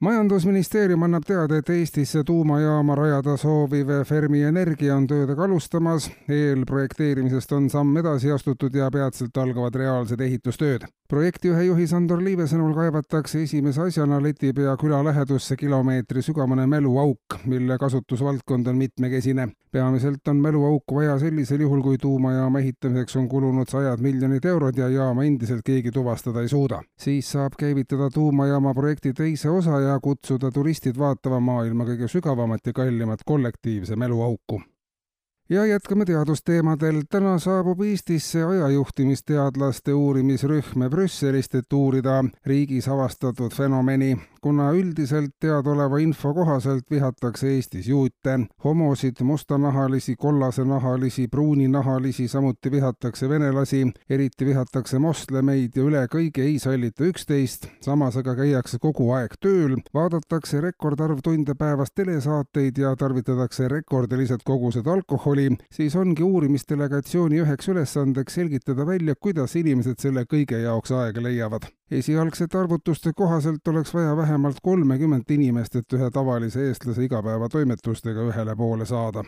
majandusministeerium annab teada, et Eestisse tuumajaama rajada sooviv Fermi Energia on töödega alustamas. eelprojekteerimisest on samm edasi astutud ja peatselt algavad reaalsed ehitustööd. Projektijuhe juhi Sandor Liive sõnul kaevatakse esimese asjana Letipea küla lähedusse kilomeetri sügavane mäluauk, mille kasutusvaldkond on mitmekesine. peamiselt on mäluauku vaja sellisel juhul, kui tuumajaama ehitamiseks on kulunud sajad miljonid eurod ja jaama endiselt keegi tuvastada ei suuda. siis saab käivitada tuumajaama projekti teise osa ja kutsuda turistid vaatama maailma kõige sügavamat ja kallimat kollektiivse mäluauku ja jätkame teadusteemadel. täna saabub Eestisse ajajuhtimisteadlaste uurimisrühm Brüsselist, et uurida riigis avastatud fenomeni. kuna üldiselt teadaoleva info kohaselt vihatakse Eestis juute, homosid, mustanahalisi, kollasnahalisi, pruuninahalisi, samuti vihatakse venelasi, eriti vihatakse moslemeid ja üle kõige ei sallita üksteist, samas aga käiakse kogu aeg tööl, vaadatakse rekordarv tunde päevas telesaateid ja tarvitatakse rekordilised kogused alkoholi, oli, siis ongi uurimisdelegatsiooni üheks ülesandeks selgitada välja, kuidas inimesed selle kõige jaoks aega leiavad. esialgsete arvutuste kohaselt oleks vaja vähemalt kolmekümmet inimest, et ühe tavalise eestlase igapäevatoimetustega ühele poole saada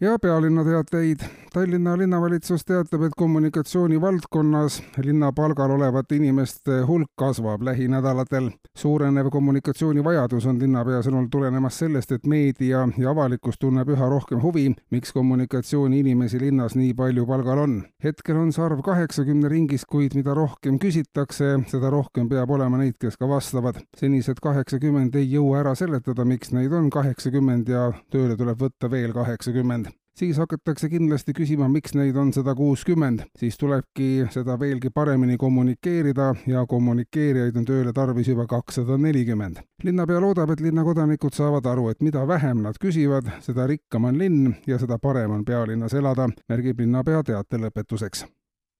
ja pealinna teateid. Tallinna linnavalitsus teatab, et kommunikatsiooni valdkonnas linna palgal olevate inimeste hulk kasvab lähinädalatel. suurenev kommunikatsioonivajadus on linnapea sõnul tulenemas sellest, et meedia ja avalikkus tunneb üha rohkem huvi, miks kommunikatsiooniinimesi linnas nii palju palgal on. hetkel on see arv kaheksakümne ringis, kuid mida rohkem küsitakse, seda rohkem peab olema neid, kes ka vastavad. senised kaheksakümmend ei jõua ära seletada, miks neid on kaheksakümmend ja tööle tuleb võtta veel kaheksakümmend siis hakatakse kindlasti küsima, miks neid on sada kuuskümmend, siis tulebki seda veelgi paremini kommunikeerida ja kommunikeerijaid on tööle tarvis juba kakssada nelikümmend. linnapea loodab, et linnakodanikud saavad aru, et mida vähem nad küsivad, seda rikkam on linn ja seda parem on pealinnas elada, märgib linnapea teate lõpetuseks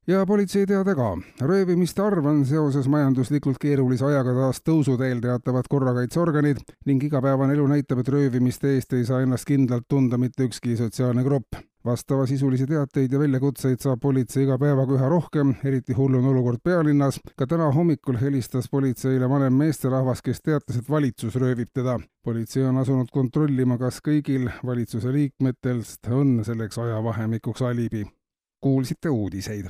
ja politseiteade ka. röövimiste arv on seoses majanduslikult keerulise ajaga taas tõusuteel, teatavad korrakaitseorganid ning igapäevane elu näitab, et röövimiste eest ei saa ennast kindlalt tunda mitte ükski sotsiaalne grupp vastavasisulisi teateid ja väljakutseid saab politsei iga päevaga üha rohkem, eriti hull on olukord pealinnas. ka täna hommikul helistas politseile vanem meesterahvas, kes teatas, et valitsus röövib teda. politsei on asunud kontrollima, kas kõigil valitsuse liikmetest on selleks ajavahemikuks alibi. kuulsite uudiseid